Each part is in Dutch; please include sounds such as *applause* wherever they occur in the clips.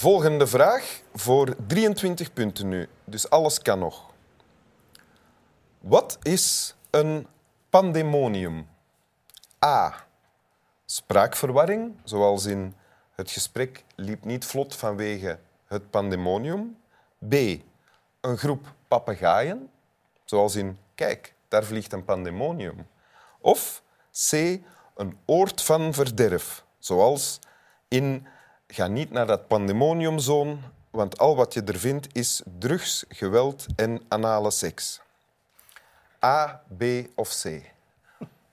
Volgende vraag voor 23 punten nu. Dus alles kan nog. Wat is een pandemonium? A. Spraakverwarring, zoals in het gesprek liep niet vlot vanwege het pandemonium. B. Een groep papegaaien, zoals in kijk, daar vliegt een pandemonium. Of C. Een oord van verderf, zoals in ga niet naar dat pandemoniumzone, want al wat je er vindt is drugs, geweld en anale seks. A, B of C?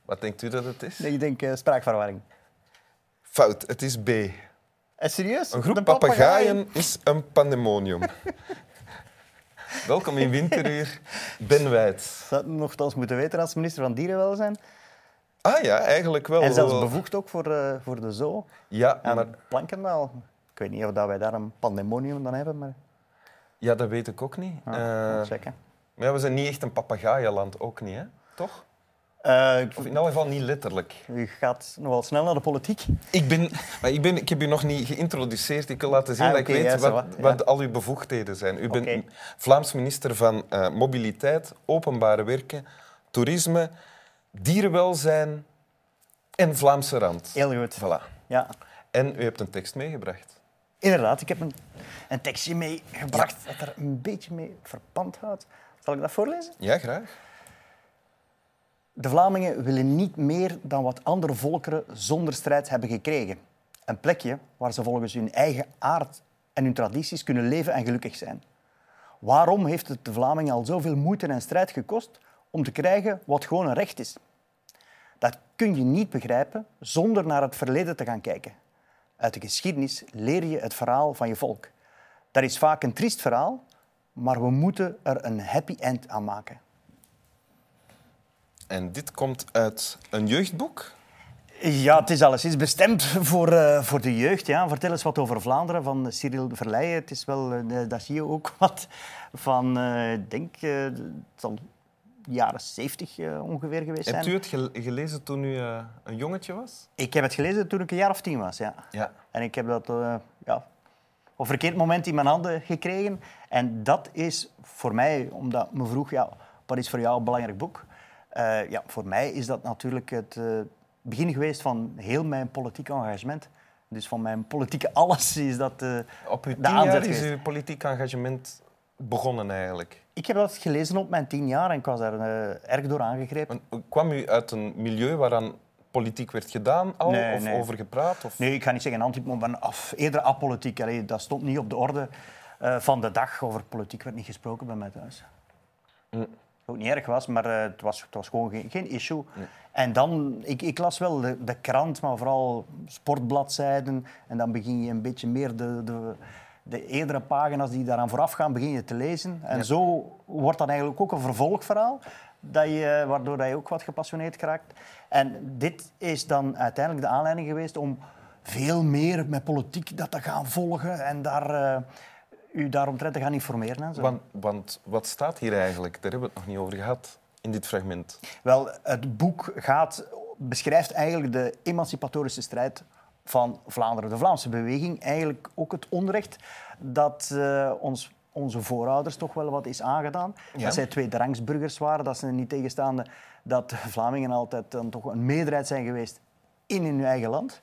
Wat denkt u dat het is? Nee, ik denk uh, spraakverwarring. Fout, het is B. En eh, serieus? Een groep papegaaien is een pandemonium. *laughs* Welkom in Winteruur, Ben Wijd. Dat nogthans moeten weten als minister van Dierenwelzijn. Ah ja, eigenlijk wel. En zelfs bevoegd ook voor, uh, voor de zoo. Ja, en maar... Plankenmaal. Ik weet niet of dat wij daar een pandemonium dan hebben, maar... Ja, dat weet ik ook niet. Ah, uh, checken. Maar ja, we zijn niet echt een papegaaienland, ook niet, hè? Toch? Uh, of in elk geval niet letterlijk. U gaat nogal snel naar de politiek. Ik, ben, maar ik, ben, ik heb u nog niet geïntroduceerd. Ik wil laten zien ah, dat ik weet wat, wat al uw bevoegdheden zijn. U bent Vlaams minister van uh, Mobiliteit, Openbare Werken, Toerisme, Dierenwelzijn en Vlaamse Rand. Heel goed. Voilà. Ja. En u hebt een tekst meegebracht. Inderdaad, ik heb een, een tekstje meegebracht dat er een beetje mee verpand houdt. Zal ik dat voorlezen? Ja, graag. De Vlamingen willen niet meer dan wat andere volkeren zonder strijd hebben gekregen. Een plekje waar ze volgens hun eigen aard en hun tradities kunnen leven en gelukkig zijn. Waarom heeft het de Vlamingen al zoveel moeite en strijd gekost om te krijgen wat gewoon een recht is? Dat kun je niet begrijpen zonder naar het verleden te gaan kijken. Uit de geschiedenis leer je het verhaal van je volk. Dat is vaak een triest verhaal, maar we moeten er een happy end aan maken. En dit komt uit een jeugdboek? Ja, het is alleszins bestemd voor, uh, voor de jeugd. Ja. Vertel eens wat over Vlaanderen van Cyril Verleijen. Het is wel, uh, dat zie je ook wat van, uh, ik denk, het zal jaren 70 ongeveer geweest zijn. Hebt u het gelezen toen u een jongetje was? Ik heb het gelezen toen ik een jaar of tien was, ja. ja. En ik heb dat ja, op een verkeerd moment in mijn handen gekregen. En dat is voor mij, omdat me vroeg, ja, wat is voor jou een belangrijk boek? Uh, ja, voor mij is dat natuurlijk het uh, begin geweest van heel mijn politiek engagement. Dus van mijn politieke *laughs* alles is dat uh, Op uw tien jaar is uw politiek engagement begonnen eigenlijk? Ik heb dat gelezen op mijn tien jaar en ik was daar erg door aangegrepen. En, kwam u uit een milieu waaraan politiek werd gedaan al, nee, of nee. over gepraat? Of? Nee, ik ga niet zeggen anti maar af, eerder apolitiek. Allee, dat stond niet op de orde van de dag. Over politiek werd niet gesproken bij mij thuis. Mm ook niet erg was, maar uh, het, was, het was gewoon geen, geen issue. Nee. En dan, ik, ik las wel de, de, krant, maar vooral sportbladzijden. En dan begin je een beetje meer de, de, de eerdere pagina's die daaraan vooraf gaan, begin je te lezen. En ja. zo wordt dan eigenlijk ook een vervolgverhaal, dat je, waardoor dat je ook wat gepassioneerd raakt. En dit is dan uiteindelijk de aanleiding geweest om veel meer met politiek dat te gaan volgen en daar... Uh, u daaromtrent te gaan informeren. En zo. Want, want wat staat hier eigenlijk? Daar hebben we het nog niet over gehad in dit fragment. Wel, het boek gaat, beschrijft eigenlijk de emancipatorische strijd van Vlaanderen. De Vlaamse beweging, eigenlijk ook het onrecht dat uh, ons, onze voorouders toch wel wat is aangedaan. Ja. Dat zij tweederangsburgers waren, dat ze niet tegenstaande dat Vlamingen altijd dan toch een meerderheid zijn geweest in hun eigen land.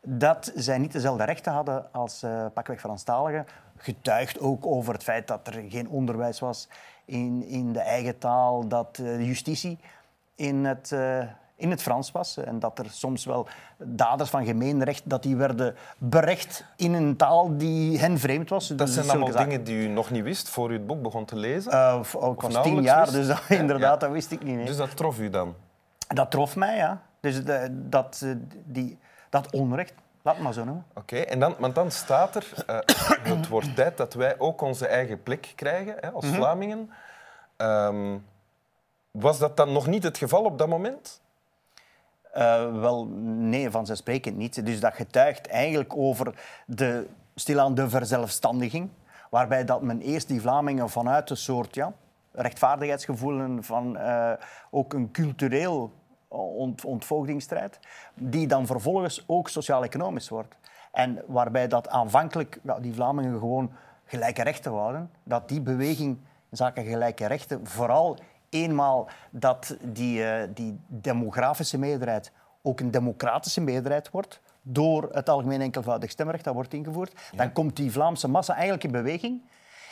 Dat zij niet dezelfde rechten hadden als uh, pakweg Franstaligen, getuigt ook over het feit dat er geen onderwijs was in, in de eigen taal, dat uh, de justitie in het, uh, in het Frans was en dat er soms wel daders van gemeenrecht dat die werden berecht in een taal die hen vreemd was. Dat dus zijn allemaal dingen die u nog niet wist voor u het boek begon te lezen? Uh, ik was tien jaar, wist? dus dat, *laughs* inderdaad, ja. dat wist ik niet. Nee. Dus dat trof u dan? Dat trof mij, ja. Dus de, dat, die, dat onrecht, Laat maar zo noemen. Oké, okay, en dan, want dan staat er, uh, *coughs* het wordt tijd dat wij ook onze eigen plek krijgen hè, als mm -hmm. Vlamingen. Um, was dat dan nog niet het geval op dat moment? Uh, wel, nee, vanzelfsprekend niet. Dus dat getuigt eigenlijk over de, stilaan de verzelfstandiging, waarbij dat men eerst die Vlamingen vanuit een soort ja, rechtvaardigheidsgevoel van uh, ook een cultureel ont, ontvoogdingsstrijd, die dan vervolgens ook sociaal-economisch wordt. En waarbij dat aanvankelijk ja, die Vlamingen gewoon gelijke rechten wouden, dat die beweging in zaken gelijke rechten vooral eenmaal dat die, uh, die demografische meerderheid ook een democratische meerderheid wordt, door het algemeen enkelvoudig stemrecht dat wordt ingevoerd, dan komt die Vlaamse massa eigenlijk in beweging.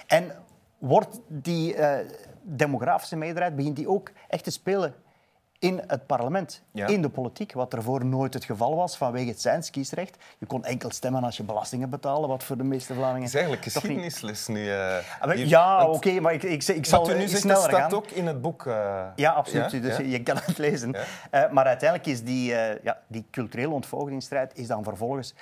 En wordt die uh, demografische meerderheid, begint die ook echt te spelen in het parlement, in de politiek, wat ervoor nooit het geval was vanwege het zijns kiesrecht. Je kon enkel stemmen als je belastingen betaalde, wat voor de meeste Vlamingen... Het is eigenlijk geschiedenisles nu. Uh, ja, oké, maar ik, ik, ik, zal nu zegt, sneller dat staat ook in het boek. Uh, ja, absoluut. Ja? Dus je kan het lezen. Uh, maar uiteindelijk is die, ja, die culturele ontvolgingsstrijd is dan vervolgens...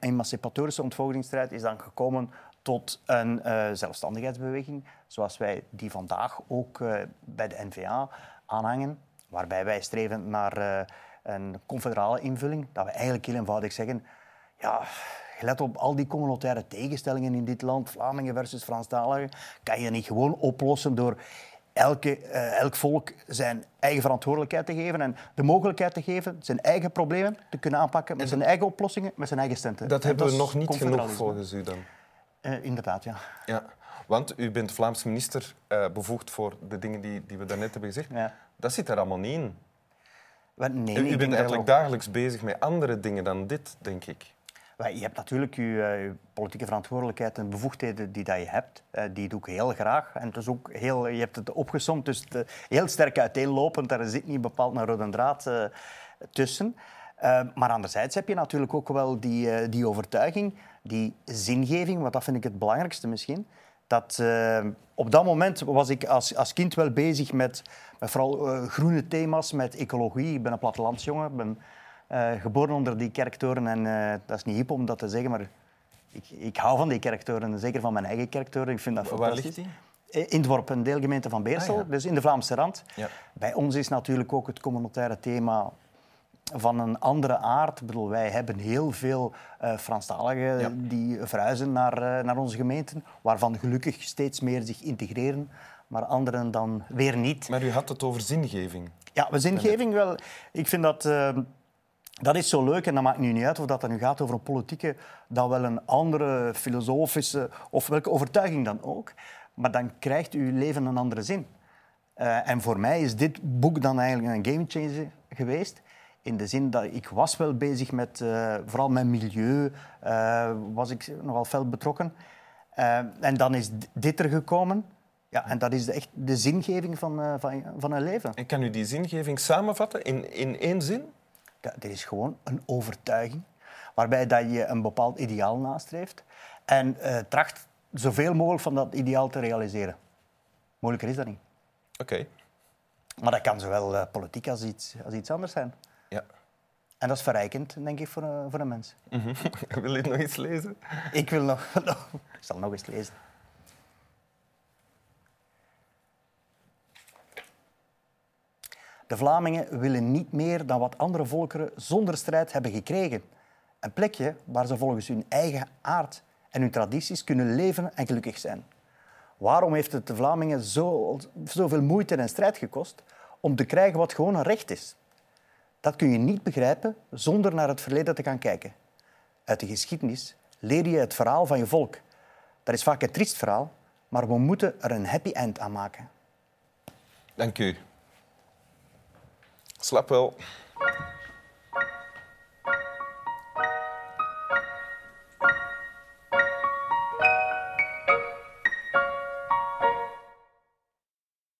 emancipatorische ontvolgingsstrijd is dan gekomen tot een zelfstandigheidsbeweging, zoals wij die vandaag ook bij de NVA aanhangen, waarbij wij streven naar uh, een confederale invulling, dat we eigenlijk heel eenvoudig zeggen, ja, let op al die communautaire tegenstellingen in dit land, Vlamingen versus Franstaligen, kan je niet gewoon oplossen door elke, uh, elk volk zijn eigen verantwoordelijkheid te geven en de mogelijkheid te geven zijn eigen problemen te kunnen aanpakken met zijn eigen oplossingen, met zijn eigen stenten. Dat hebben we nog niet genoeg volgens u dan? Uh, inderdaad, ja. ja. Want u bent Vlaams minister uh, bevoegd voor de dingen die, die we daarnet hebben gezegd. Ja. Dat zit er allemaal niet in. Nee, u, u bent eigenlijk dagelijks bezig met andere dingen dan dit, denk ik. Je hebt natuurlijk je, uh, politieke verantwoordelijkheid en bevoegdheden die dat je hebt. Uh, die doe ik heel graag. En het is ook heel, je hebt het opgesomd, dus het, heel sterk uiteenlopend. Daar zit niet bepaald een rode draad tussen. maar anderzijds heb je natuurlijk ook wel die, die overtuiging, die zingeving, want dat vind ik het belangrijkste misschien dat, uh, op dat moment was ik als, als kind wel bezig met, met vooral uh, groene thema's, met ecologie. Ik ben een plattelandsjongen, ik ben uh, geboren onder die kerktoren. En dat is niet hip om dat te zeggen, maar ik, ik hou van die kerktoren. Zeker van mijn eigen kerktoren. Ik vind dat Waar ligt die? In Dworp, een deelgemeente van Beersel, ah, dus in de Vlaamse rand. Ja. Bij ons is natuurlijk ook het communautaire thema van een andere aard. Ik bedoel, wij hebben heel veel uh, Franstaligen die verhuizen naar, uh, naar onze gemeenten, waarvan gelukkig steeds meer zich integreren, maar anderen dan weer niet. Maar u had het over zingeving. Ja, zingeving wel. Ik vind dat... Uh, dat is zo leuk en dat maakt nu niet uit of dat nu gaat over een politieke, dan wel een andere filosofische of welke overtuiging dan ook. Maar dan krijgt uw leven een andere zin. En voor mij is dit boek dan eigenlijk een gamechanger geweest. In de zin dat ik was wel bezig met, uh, vooral mijn milieu, uh, was ik nogal fel betrokken. Uh, en dan is dit er gekomen. Ja, en dat is de, echt de zingeving van, van, van een leven. En kan u die zingeving samenvatten in, in één zin? Ja, dit is gewoon een overtuiging waarbij dat je een bepaald ideaal nastreeft en tracht zoveel mogelijk van dat ideaal te realiseren. Moeilijker is dat niet. Oké. Maar dat kan zowel politiek als iets, als iets anders zijn. En dat is verrijkend, denk ik, voor een, voor een mens. Mm -hmm. *laughs* Wil je nog iets lezen? Ik wil nog, *laughs* Ik zal nog eens lezen. De Vlamingen willen niet meer dan wat andere volkeren zonder strijd hebben gekregen. Een plekje waar ze volgens hun eigen aard en hun tradities kunnen leven en gelukkig zijn. Waarom heeft het de Vlamingen zo, zoveel moeite en strijd gekost om te krijgen wat gewoon een recht is? Dat kun je niet begrijpen zonder naar het verleden te gaan kijken. Uit de geschiedenis leer je het verhaal van je volk. Dat is vaak een triest verhaal, maar we moeten er een happy end aan maken. Dank u. Slap wel.